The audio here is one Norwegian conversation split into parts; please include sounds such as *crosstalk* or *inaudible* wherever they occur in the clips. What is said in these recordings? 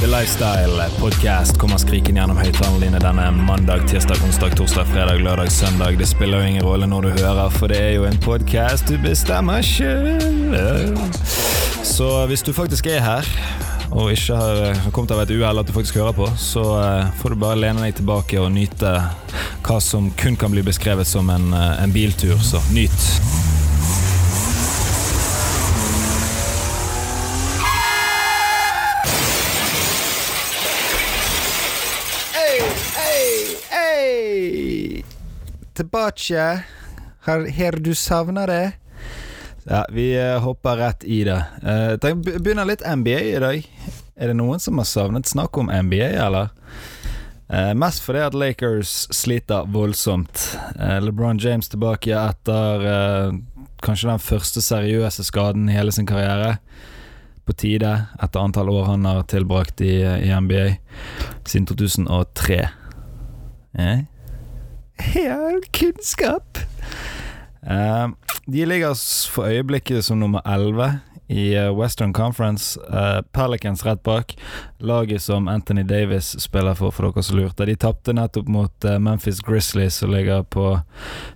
The Lifestyle Podcast kommer skrikende gjennom høyttalerne dine denne mandag, tirsdag, onsdag, torsdag, fredag, lørdag, søndag. Det spiller jo ingen rolle når du hører, for det er jo en podkast du bestemmer sjøl. Så hvis du faktisk er her, og ikke har kommet av et uhell at du faktisk hører på, så eh, får du bare lene deg tilbake og nyte hva som kun kan bli beskrevet som en, eh, en biltur. Så nyt. Tilbake. Her, her du savner det? Ja, vi eh, hopper rett i det. Uh, begynner litt NBA i dag. Er det noen som har savnet snakk om NBA, eller? Eh, mest fordi at Lakers sliter voldsomt. Eh, LeBron James tilbake etter eh, kanskje den første seriøse skaden i hele sin karriere. På tide, etter antall år han har tilbrakt i, i NBA siden 2003. Eh? *laughs* Ja, kunnskap! Uh, de ligger for øyeblikket som nummer 11 i eh, Western Conference. Uh, Pelicans rett bak. Laget som Anthony Davis spiller for, for dere som lurte. De tapte nettopp mot uh, Memphis Grizzlies, som ligger på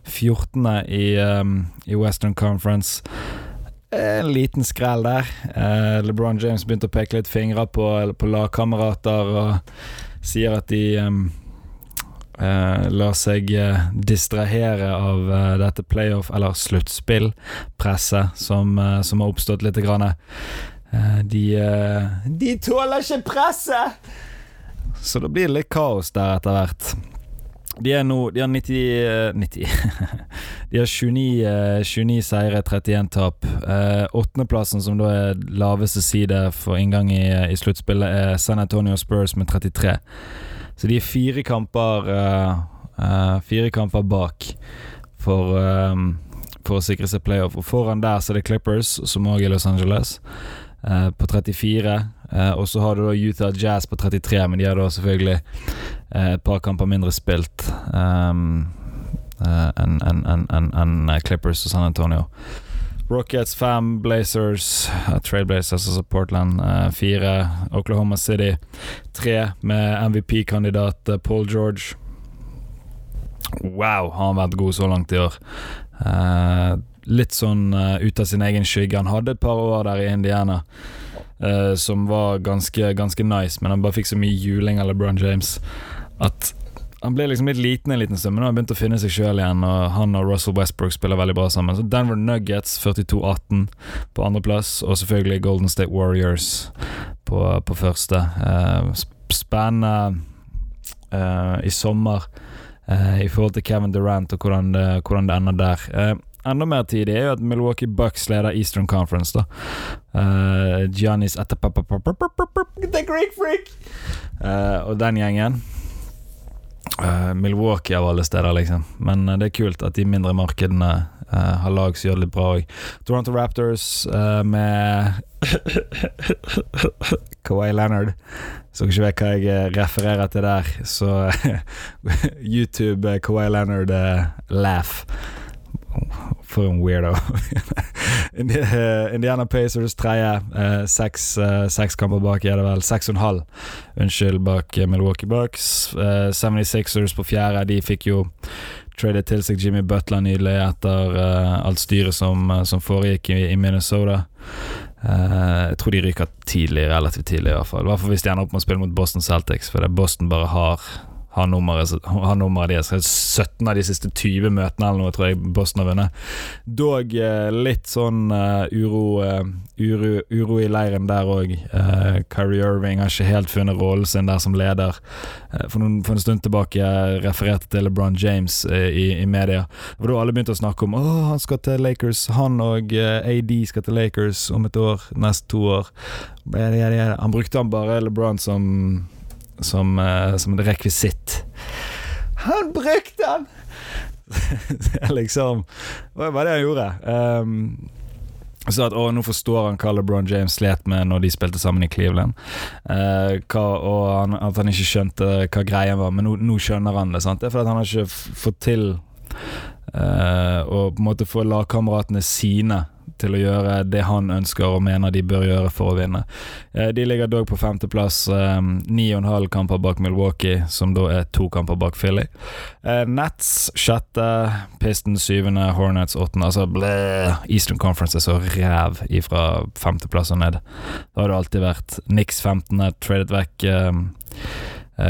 14. i, um, i Western Conference. En liten skrell der. Uh, LeBron James begynte å peke litt fingre på, på lagkamerater og sier at de em, eh, lar seg eh, distrahere av eh, dette playoff- eller sluttspillpresset som, eh, som har oppstått litt. Grann. Eh, de, eh, de tåler ikke presset! Så det blir litt kaos der etter hvert. De er nå De har 90, eh, 90. *laughs* De har 29, eh, 29 seire, 31 tap. Eh, Åttendeplassen, som da er laveste side for inngang i, i sluttspillet, er San Antonio Spurs med 33. Så de er fire kamper eh, eh, Fire kamper bak for, eh, for å sikre seg playoff. Og foran der så er det Clippers, som òg er Los Angeles, på 34. Eh, og så har du da Utah Jazz på 33, men de har da selvfølgelig et par kamper mindre spilt enn en, en, en, Clippers og San Antonio. Rockets 5, Blazers, uh, Trailblazers, altså Portland eh, fire, Oklahoma City 3, med MVP-kandidat eh, Paul George. Wow, har han vært god så langt i år. Eh, litt sånn uh, ut av sin egen skygge. Han hadde et par år der i Indiana eh, som var ganske, ganske nice, men han bare fikk så mye juling av LeBron James at han ble liksom litt liten en liten stund, men nå har han begynt å finne seg sjøl igjen. Og han og Russell Westbrook spiller veldig bra sammen. Så Denver Nuggets 42-18 på andreplass, og selvfølgelig Golden State Warriors på, på første. Uh, spennende uh, i sommer uh, i forhold til Kevin Durant og hvordan det, hvordan det ender der. Uh, enda mer tidlig er jo at Milwaukee Bucks leder Eastern Conference. da uh, Giannis The Greek Freak! Og den gjengen. Eh, Milwaukee av alle steder, liksom. Men uh, det er kult at de mindre markedene uh, har lag som gjør det litt bra òg. Toronto Raptors med *laughs* Kawhi Leonard. Så dere ikke vet hva jeg refererer til der, så *laughs* YouTube Kawhi Leonard laugh. For en weirdo. *laughs* Eh, Indiana Pacers tredje. eh, Seks eh, seks kamper bak, er det vel. Seks og en halv, unnskyld, bak Milwaukee Bucks. Eh, 76ers på fjerde. De fikk jo tradet til seg Jimmy Butler nylig etter alt styret som, som foregikk i, i Minnesota. Jeg tror de ryker tidlig, relativt tidlig i hvert fall. I hvert fall hvis de ender opp med å spille mot Boston Celtics, for det Boston bare har har nummeret, har deres. 17 av de siste 20 møtene eller noe tror jeg Boston har vunnet. Dog eh, litt sånn uh, uro, uh, uro, uro i leiren der òg. Uh, Kyrie Irving har ikke helt funnet rollen sin der som leder. For, noen, for en stund tilbake jeg refererte til LeBron James i, i media. Det var da alle begynte å snakke om Åh, han skal til Lakers. Han og AD skal til Lakers om et år. Neste to år. Han brukte han bare LeBron som som, eh, som en rekvisitt. Han brukte han! *laughs* Det er liksom Det var det han gjorde. Um, så at, å, nå forstår han hva LeBron James slet med når de spilte sammen i Cleveland. Eh, hva, og han, at han ikke skjønte hva greia var, men nå, nå skjønner han det. Sant? Det er fordi han har ikke fått til eh, å på en måte få lagkameratene sine til å gjøre det han ønsker og mener de bør gjøre for å vinne. Eh, de ligger dog på femteplass, eh, ni og en halv kamper bak Milwaukee, som da er to kamper bak Philly. Eh, Nets sjette, Piston syvende, Hornets åttende. Altså blæ, Eastern Conference er så ræv ifra femteplass og ned. Da har det alltid vært Nix 15., tradet vekk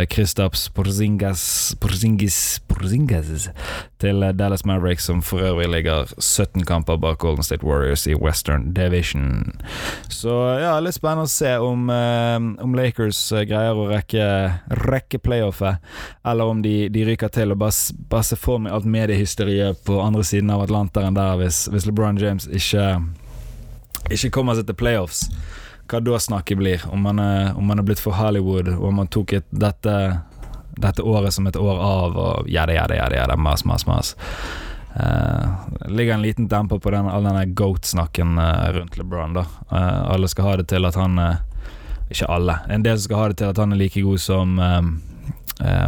Kristaps Porzingas Porzingis Porzingis til Dallas Mavericks, som for øvrig ligger 17 kamper bak Golden State Warriors i Western Division. Så ja, litt spennende å se om, uh, om Lakers greier å rekke, rekke playoffet, eller om de, de ryker til. Og bare, bare se for meg alt mediehysteriet på andre siden av Atlanteren der hvis, hvis LeBron James ikke, ikke kommer seg til playoffs hva da snakket blir. Om man, er, om man er blitt for Hollywood, og om man tok et, dette, dette året som et år av, og jæda, jæda, jæda, jæda, mas, mas, mas. Uh, ligger en liten demper på den, all denne goat-snakken uh, rundt LeBron. da uh, Alle skal ha det til at han Ikke alle. En del skal ha det til at han er like god som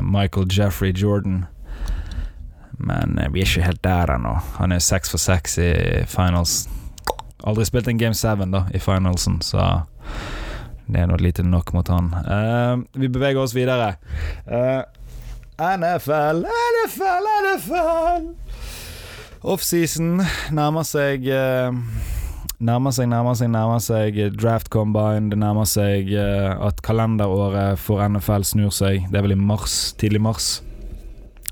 Michael Jeffrey Jordan. Men vi er ikke helt der ennå. Han er seks for seks i finals. Aldri spilt en Game 7 da i finalsen, så det er noe lite nok mot han. Uh, vi beveger oss videre. Uh, eh, NFL, NFL, NFL! Offseason nærmer seg uh, Nærmer seg, nærmer seg, nærmer seg draft combine. Det nærmer seg at kalenderåret for NFL snur seg. Det er vel i mars, tidlig mars.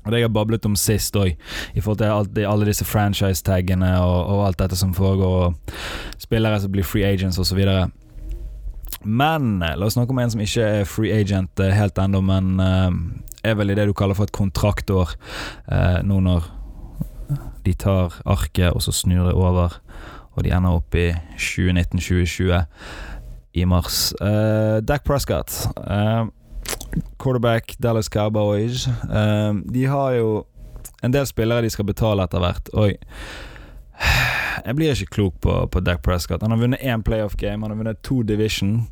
Og Det jeg har bablet om sist òg, i forhold til alt, alle disse franchise-taggene og, og, alt dette som foregår, og spillere som blir free agents osv. Men la oss snakke om en som ikke er free agent eh, helt ennå, men uh, er vel i det du kaller for et kontraktår, uh, nå når de tar arket og så snur det over, og de ender opp i 2019-2020 i mars. Uh, Dac Prescott. Uh, quarterback Dallas Cowboys. Uh, de har jo en del spillere de skal betale etter hvert. Oi. Jeg blir ikke klok på, på Dac Prescott. Han har vunnet én playoff game, han har vunnet to division.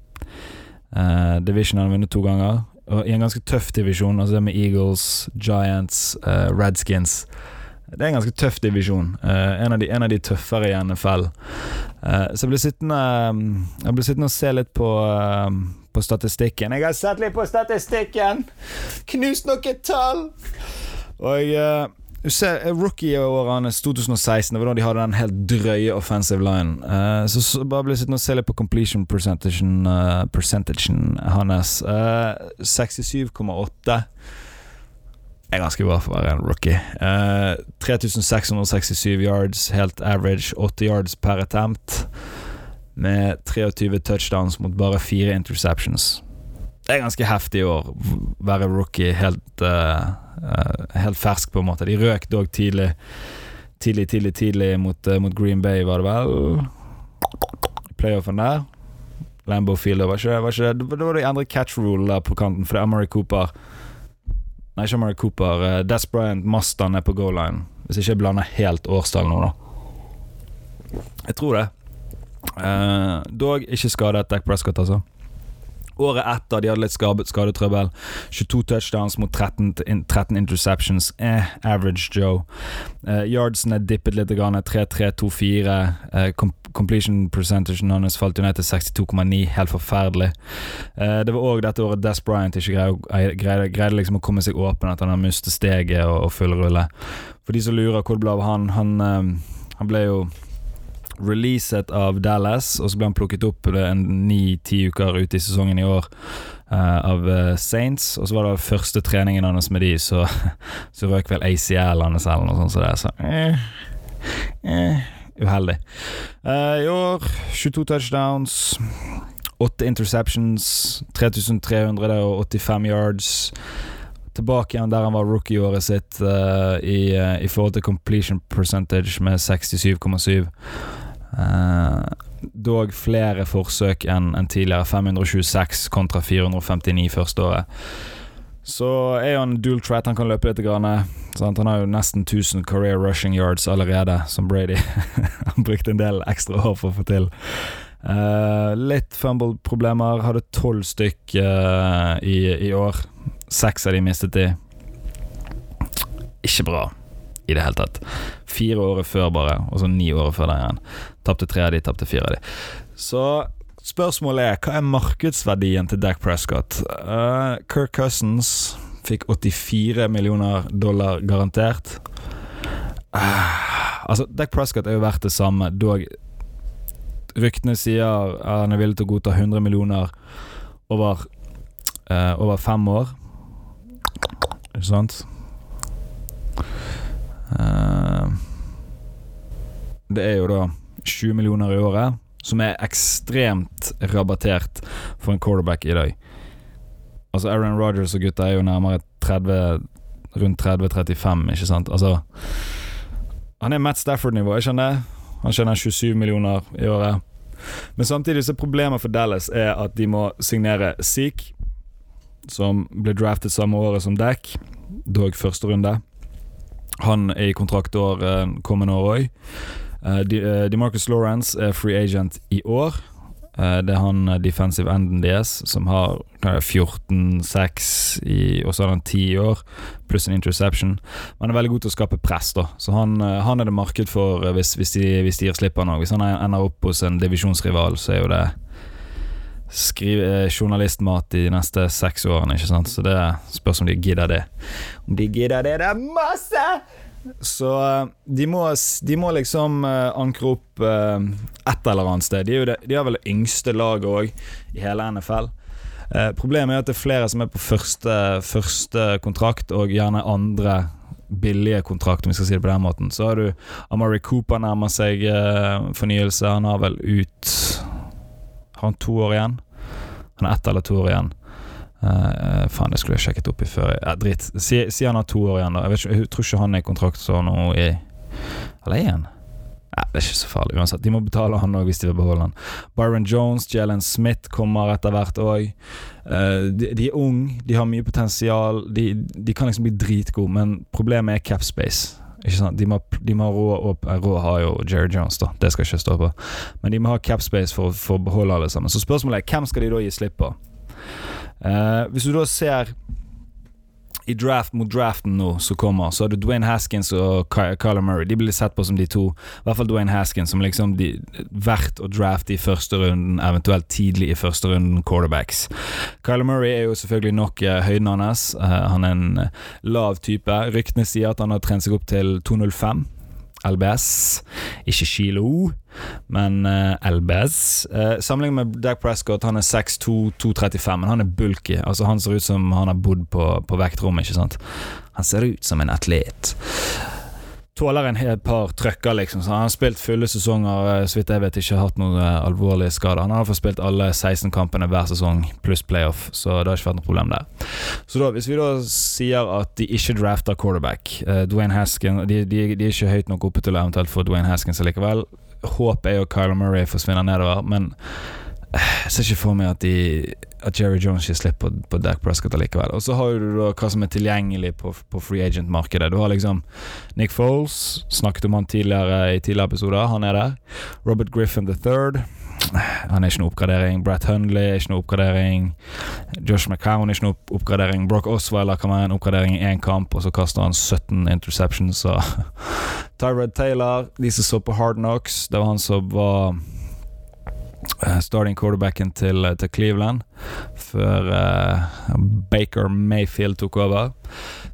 Uh, division har han vunnet to ganger. Og I en ganske tøff divisjon, altså det med Eagles, Giants, uh, Redskins. Det er en ganske tøff divisjon. Uh, en, av de, en, av de, tøffere i NFL. Uh, så jeg blir sittende Jeg ble sittende og se litt på, uh, på statistikken. Jeg har sett litt på statistikken! Knust noen tall! Og du ser Rookie-årene hans 2016, det var da de hadde den helt drøye offensive line. så, så bare blir sittende og se litt på completion percentagen, percentagen hans. 67,8 er ganske bra for å være en rookie. Uh, eh, 3667 yards, helt average. 80 yards per attempt. Med 23 touchdowns mot bare fire interceptions. Det er ganske heftig år, være rookie helt, uh, uh, helt fersk, på en måte. De røk dog tidlig. Tidlig, tidlig, tidlig mot, mot Green Bay, var det vel? Playoffen der. Lambo Field, var ikke, var ikke, det var de endret catch rule der på kanten, for det er Amari Cooper Nei, ikke Amory Cooper. Uh, Des Bryant, Mastan er på goal line. Hvis ikke jeg blander helt årstall nå, da. Jeg tror det. Uh, dog ikke skadet Dac Prescott, altså. Året etter de hadde litt skadetrøbbel. 22 touchdowns mot 13, 13 interceptions. Eh, average Joe. Eh, er dippet litt. 3-3-2-4. Eh, completion percentagen hans falt jo ned til 62,9. Helt forferdelig. Eh, det var òg dette året Des Bryant ikke greide, greide, greide liksom å komme seg åpen, at han har mistet steget og, og full rulle. For de som lurer hvor det ble av han, han, eh, han ble jo releaset av Dallas, og så ble han plukket opp ni-ti uker ute i sesongen i år uh, av uh, Saints. Og så var det første treningen hans med de, så, *laughs* så røk vel ACL hans eller noe sånt. Så det så eh, eh, uheldig. Uh, I år 22 touchdowns. 8 interceptions, 3385 yards. Tilbake igjen der han var rookie-året sitt uh, i, uh, i, forhold til completion percentage med 67,7. Uh, dog flere forsøk enn en tidligere. 526 kontra 459 første året. Så er han dual threat, han kan løpe litt. Grann, sant? Han har jo nesten 1000 career rushing yards allerede, som Brady. *laughs* han brukte en del ekstra år for å få til. Uh, litt fumble-problemer. Hadde tolv stykk uh, i, i, år. Seks av de mistet de. Ikke bra i det hele tatt. Fire året før, bare, og så ni året før der igjen. Tapte tre av de, tapte fire av de. Så spørsmålet er hva er markedsverdien til Dac Prescott? Uh, Kirk Cousins fikk 84 millioner dollar garantert. Uh, altså, Dac Prescott er jo verdt det samme, dog Ryktene sier han er villig til å godta 100 millioner over, uh, over fem år. Ikke sant? Uh, det er jo da 20 millioner i året, som er ekstremt rabattert for en quarterback i dag. Altså Aaron Rogers og gutta er jo nærmere 30 rundt 30-35, ikke sant? Altså Han er Matt Stafford-nivå, jeg skjønner. Han tjener 27 millioner i året. Men samtidig så problemet for Dallas er at de må signere Seek, som ble draftet samme året som Dack, dog første runde. Han er i kontraktår eh, kommende år òg. Uh, DeMarcus Lawrence er free agent i år. Uh, det er han defensive enden deres som har 14-6 og så har han 10 år, pluss en interception. Men han er veldig god til å skape press, da. Så han, han er det marked for hvis, hvis, de, hvis de gir slipp av noe. Hvis han ender opp hos en divisjonsrival, så er jo det skrive journalistmat de neste seks årene, ikke sant. Så det spørs om de gidder det. Om de gidder det, det er masse! Så eh, de må, de må liksom uh, ankre opp uh, et eller annet sted. De, det, de har vel det yngste laget òg i hele NFL. Problemet er at det er flere som er på første, første kontrakt, og gjerne andre billige kontrakt, om vi skal si det på den måten. Så har du Amari Cooper nærmer seg fornyelse. Han har vel ut Har han to år igjen? Han har ett eller to år igjen. Uh, faen, det skulle jeg sjekket opp i før. Ja, Drit. Si, si, han har to år igjen, da. Jeg, ikke, jeg tror ikke han er i kontrakt sånn nå i Eller er han? Ja, det er ikke så farlig uansett. De må betale han òg hvis de vil beholde han. Byron Jones, Jalen Smith kommer etter hvert òg. Uh, eh, de, de, er unge, de har mye potensial. De, de kan liksom bli dritgode, men problemet er cap space. De må, de må råd opp Råd har jo Jerry Jones, da. Det skal ikke stå på. Men de må ha cap space for å beholde alle sammen. Så spørsmålet er hvem skal de da gi slipp på? Uh, hvis du da ser i draft mot draften nå som kommer, så har du Dwayne Haskins og Kyler Murray. De blir sett på som de to. I hvert fall Dwayne Haskins som liksom de, verdt å drafte i første runden, eventuelt tidlig i første runden quarterbacks. Kyler Murray er jo selvfølgelig nok uh, høyden hans. Uh, han er en lav type. Ryktene sier at han har trent seg opp til 205. LBS. Ikke kilo, men uh, eh, LBS. Uh, eh, Sammenlignet med Dag Prescott, han er 6'2", 235, men han er bulky. Altså Han ser ut som han har bodd på, på vektrommet. ikke sant? Han ser ut som en atlet tåler en et par trøkker, liksom. Så han har spilt fulle sesonger, eh, så vidt jeg vet ikke hatt noen uh, alvorlige skader. Han har iallfall spilt alle 16 kampene hver sesong, pluss playoff, så det har ikke vært noe problem der. Så da, hvis vi da sier at de ikke drafter quarterback uh, Dwayne Haskins de, de, de, er ikke høyt nok oppe til eventuelt få Dwayne Haskins likevel. Håpet er jo Kyler Murray forsvinner nedover, men jeg ser ikke for meg at, de, at Jerry Jones ikke slipper på, på Dac Prescott allikevel. Og så har du da hva som er tilgjengelig på, på free agent-markedet. Du har liksom Nick Foles, snakket om han tidligere i tidligere episoder, han er der. Robert Griffin III. Han er ikke noe oppgradering. Brett Hundley er ikke noe oppgradering. Josh McCown er ikke noe oppgradering. Brock Osweiler kan være en oppgradering i én kamp, og så kaster han 17 interceptions. *laughs* Tyrod Taylor, de som så på Hard Knocks, det var han som var starting quarterbacken til, eh, til Cleveland før uh, Baker Mayfield tok over.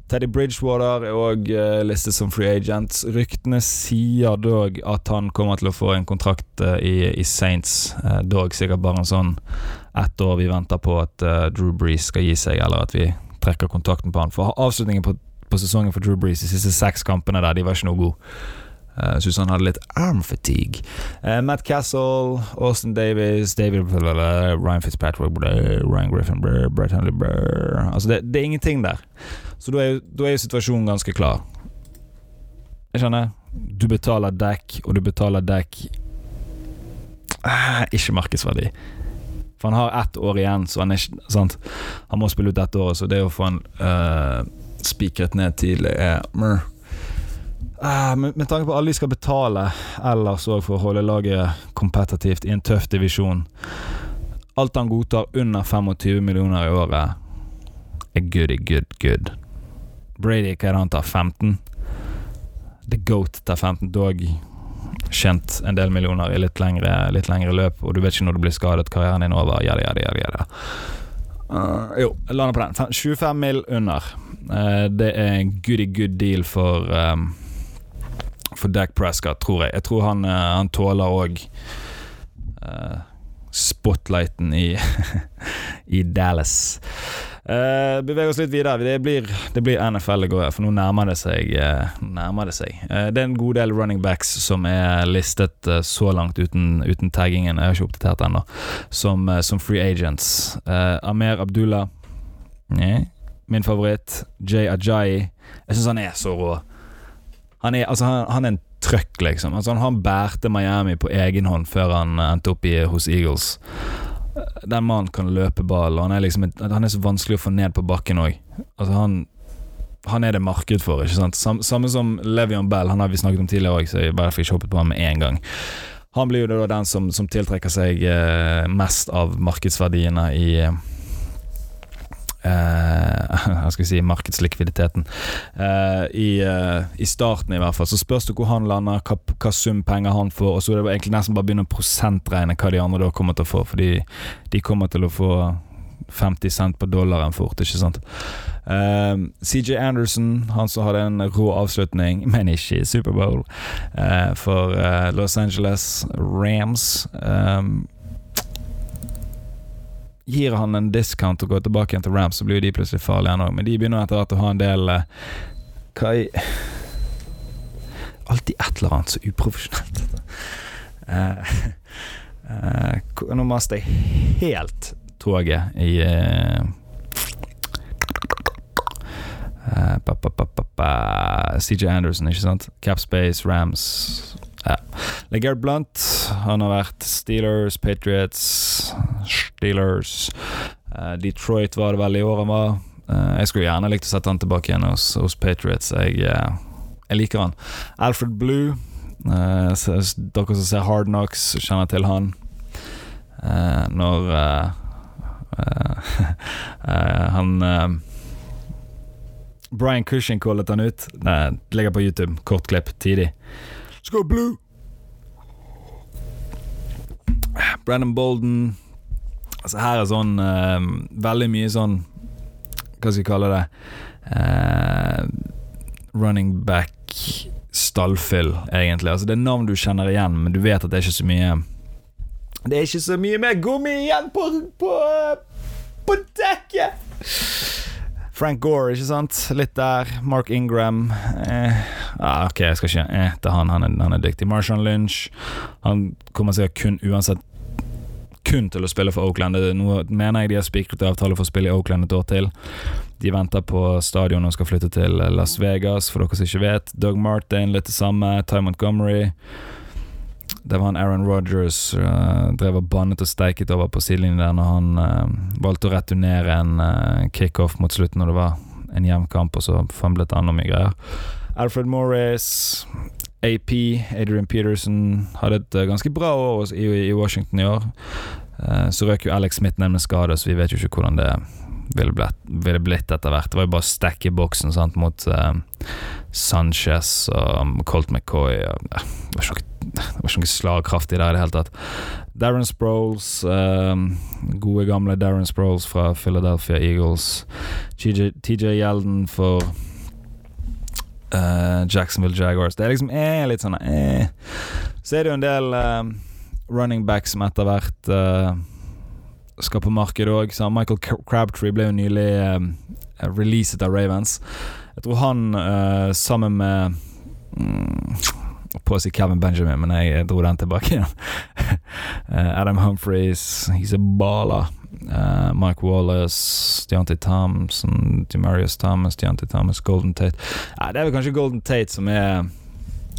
Teddy Bridgewater er òg uh, listet som free agent. Ryktene sier dog at han kommer til å få en kontrakt uh, i, i, Saints. Dog sikkert bare en sånn ett år vi venter på at Drew Breeze skal gi seg, eller at vi trekker kontakten på han. For avslutningen på, på sesongen for Drew Breeze, de siste seks kampene der, de var ikke noe gode. Jeg uh, syns han hadde litt arm fatigue. Uh, Matt Castle, Austin Davis, David Ryan Fitzpatrick, Ryan Griffin, Brett Henley Altså, det, det, er ingenting der. Så da er, er jo situasjonen ganske klar. Jeg skjønner. Du betaler dekk, og du betaler dekk uh, Ikke markedsverdi. For han har ett år igjen, så han, sant? han må spille ut dette året, så det å få han uh, spikret ned tidlig er Uh, med, med, tanke på alle de skal betale ellers òg for å holde laget kompetitivt i en tøff divisjon Alt han godtar under 25 millioner i året, er goody good good. Brady, hva er det han tar? 15? The Goat tar 15 dog. tjent en del millioner i litt lengre, litt lengre løp, og du vet ikke når du blir skadet, karrieren din er over, jada, jada, jada. jada. Uh, jo, jeg lander på den. 25 mil under. Uh, det er en goody good deal for um, For Dak Prescott, tror jeg. Jeg tror han, uh, han tåler òg spotlighten i, *laughs* i Dallas. Uh, beveger oss litt videre. Det blir, det blir NFL det går, for nå nærmer det seg. Uh, nærmer det, seg. Uh, det er en god del running backs som er listet uh, så langt uten, uten taggingen. Jeg har ikke oppdatert ennå. Som, uh, som free agents. Amer Abdullah. Nei. Min favoritt. Jay Ajayi. Jeg syns han er så rå. Han er, altså, han, han er en trøkk, liksom. Altså, han, bærte Miami på egen hånd før han endte opp i, hos Eagles. Den mannen kan løpe ball, og han er, liksom, han er så vanskelig å få ned på bakken òg. Altså, han, han er det marked for, ikke sant. Sam, samme som Levion Bell, han har vi snakket om tidligere òg, så jeg bare ikke hoppet på ham med en gang. Han blir jo da den som, som tiltrekker seg eh, mest av markedsverdiene i eh, *laughs* Hva skal vi si markedslikviditeten. Eh, i, eh, I starten, i hvert fall. Så spørs det hvor han lander, hva, hva sum penger han får, og så er det egentlig nesten bare å begynne å prosentregne hva de andre da kommer til å få, fordi de kommer til å få 50 cent på dollaren fort, ikke sant. Eh, CJ Anderson, han som hadde en rå avslutning, *laughs* men ikke i Superbowl, uh, for eh, Los Angeles Rams. Um, gir han en discount og går tilbake igjen til Rams, så blir jo de plutselig farlige ennå. Men de begynner etter hvert å ha en del eh, Hva i Alltid et eller annet så uprofesjonelt. *laughs* Eh, eh, nå master jeg helt toget i eh, eh, CJ Anderson, ikke sant? Capspace, Rams ja. Legard Blunt, han har vært Steelers, Patriots, Steelers eh, Detroit var det vel i år han var. Eh, jeg skulle gjerne likt å sette han tilbake igjen hos, hos Patriots. Jeg, eh, jeg liker han. Alfred Blue, dere som ser Hard Knocks, kjenner til han. Når *laughs* han Brian Cushing callet han ut. Det ligger på YouTube. Kort klipp tidlig. Let's go blue! Brandon Bolden Altså Her er sånn uh, Veldig mye sånn Hva skal jeg kalle det? Uh, running back stallfyll, egentlig. Altså Det er navn du kjenner igjen, men du vet at det er ikke så mye Det er ikke så mye mer gummi igjen på, på, på dekket! Frank Gore, ikke sant? Litt der. Mark Ingram. Eh, ah, ok, jeg skal ikke eh, til han. Han er, han er dyktig. Marshawn Lynch. Han kommer sikkert kun uansett kun til å spille for Oakland. Noe, mener jeg de har spikret avtale for å spille i Oakland et år til. De venter på stadion og skal flytte til Las Vegas, for dere som ikke vet. Doug Martin, litt det samme. Ty Montgomery. Det var han Aaron Rogers uh, drev og bannet og steiket over på sidelinjen der når han uh, valgte å returnere en uh, kickoff mot slutten når det var en jevn kamp, og så fumlet han og mye greier. Alfred Morris, AP, Adrian Peterson hadde et eh, ganske bra år i, i Washington i år. Eh, så røk jo Alex Smith ned med skade, så vi vet jo ikke hvordan det ville blitt, ville blitt etter hvert. Det var jo bare å stacke boksen sant, mot eh, Sanchez og Colt McCoy. Og, *laughs* det var ikke noe slagkraftig der i det hele tatt. Darren Sproles, eh, gode gamle Darren Sproles fra Philadelphia Eagles. TJ, Gjelden for eh, Jacksonville Jaguars. Det er liksom eh, litt sånn eh. Så er det jo en del eh, running backs som etter hvert eh, skal på markedet òg. Michael Crabtree ble jo nylig eh, releaset av Ravens. Jeg tror han uh, sammen med mm, på å si Kevin Benjamin, men jeg dro den tilbake igjen. *laughs* Eh, Adam Humphries, he's a baller. Eh, Mike Wallace, Deontay Thompson, Demarius Thomas, Deontay Thomas, Golden Tate. Nei, det er vel kanskje Golden Tate som er,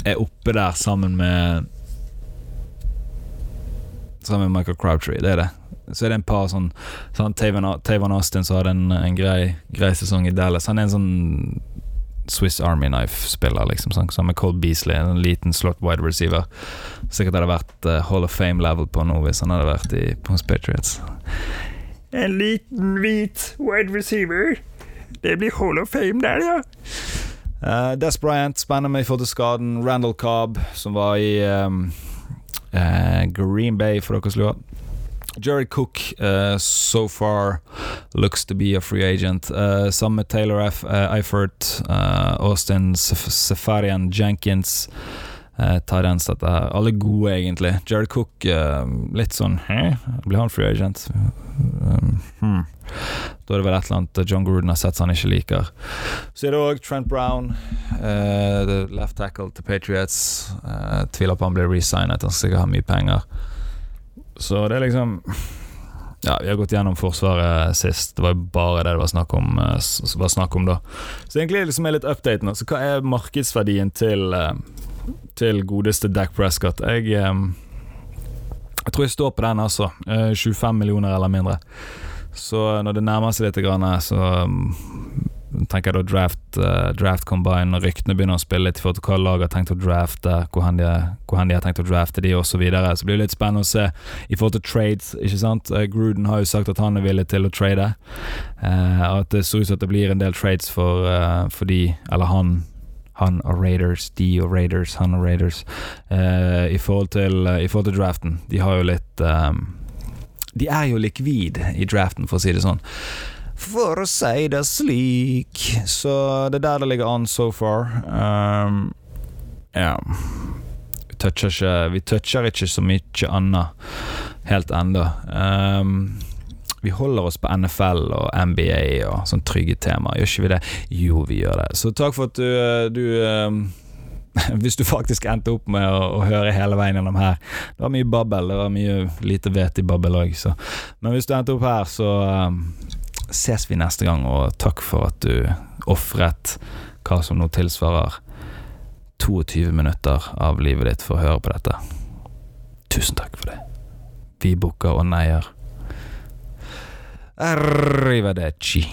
er oppe der sammen med Sammen med Michael Crabtree, det er det. Så er det en par sånn, sånn Taven Austin som hadde en, en grei, grei sesong i Dallas. Han er en sånn Swiss Army Knife-spiller, liksom. Sånn, sammen med Cold Beasley, en liten slot wide receiver. Sikkert hadde vært uh, Hall of Fame-level på nå hvis han hadde vært i, på hos Patriots. En liten, hvit wide receiver. Det blir Hall of Fame der, ja. Uh, Des Bryant, spennende med i forhold til skaden. Randall Cobb, som var i um, uh, Green Bay, for dere som lurer. Jared Cook uh, so far looks to be a free agent. Uh, sammen med Taylor F. Uh, Eifert, Austin Safarian Jenkins. Uh, Tidens, dette her. Alle gode, egentlig. Jared Cook, litt sånn Hæ? Blir han free agent? Um, hmm. Da er det vel et eller annet John Gruden har sett som han ikke liker. Så er det òg Trent Brown, left tackle til Patriots. tviler på han blir resignet, han skal sikkert ha mye penger. Så det er liksom Ja, vi har gått gjennom Forsvaret sist. Det var bare det det var snakk om, eh, var snakk om da. Så egentlig liksom er litt update nå. Så hva er markedsverdien til, eh, til godeste Dac Prescott? Jeg, eh, jeg tror jeg står på den, altså. 25 millioner eller mindre. Så når det nærmer seg litt, så tenker da draft, uh, draft combine, når ryktene begynner å spille litt i forhold til hva laget har tenkt å drafte, hvor hen de, har tenkt å drafte de osv. Så, videre. så blir det litt spennende å se i forhold til trades. ikke sant? Uh, Gruden har jo sagt at han er villig til å trade. Uh, at det ser ut som at det blir en del trades for, for de, eller han, han og Raiders, de og Raiders, han og Raiders, i forhold, til, i, forhold til, draften. De har jo litt um, De er jo likvid i draften, for å si det sånn for å si det slik. Så det er der det ligger an so far. Um, ja vi toucher, ikke, vi toucher ikke så mye annet helt ennå. Um, vi holder oss på NFL og NBA og sånne trygge temaer, gjør ikke vi det? Jo, vi gjør det. Så takk for at du, du um, *laughs* hvis du faktisk endte opp med å, å, høre hele veien gjennom her. Det var mye babbel, det var mye lite vet i babbel òg, Men hvis du endte opp her, så um, ses vi neste gang, og takk for at du ofret hva som nå tilsvarer 22 minutter av livet ditt for å høre på dette. Tusen takk for det. Vi bukker og neier. Arrivederci.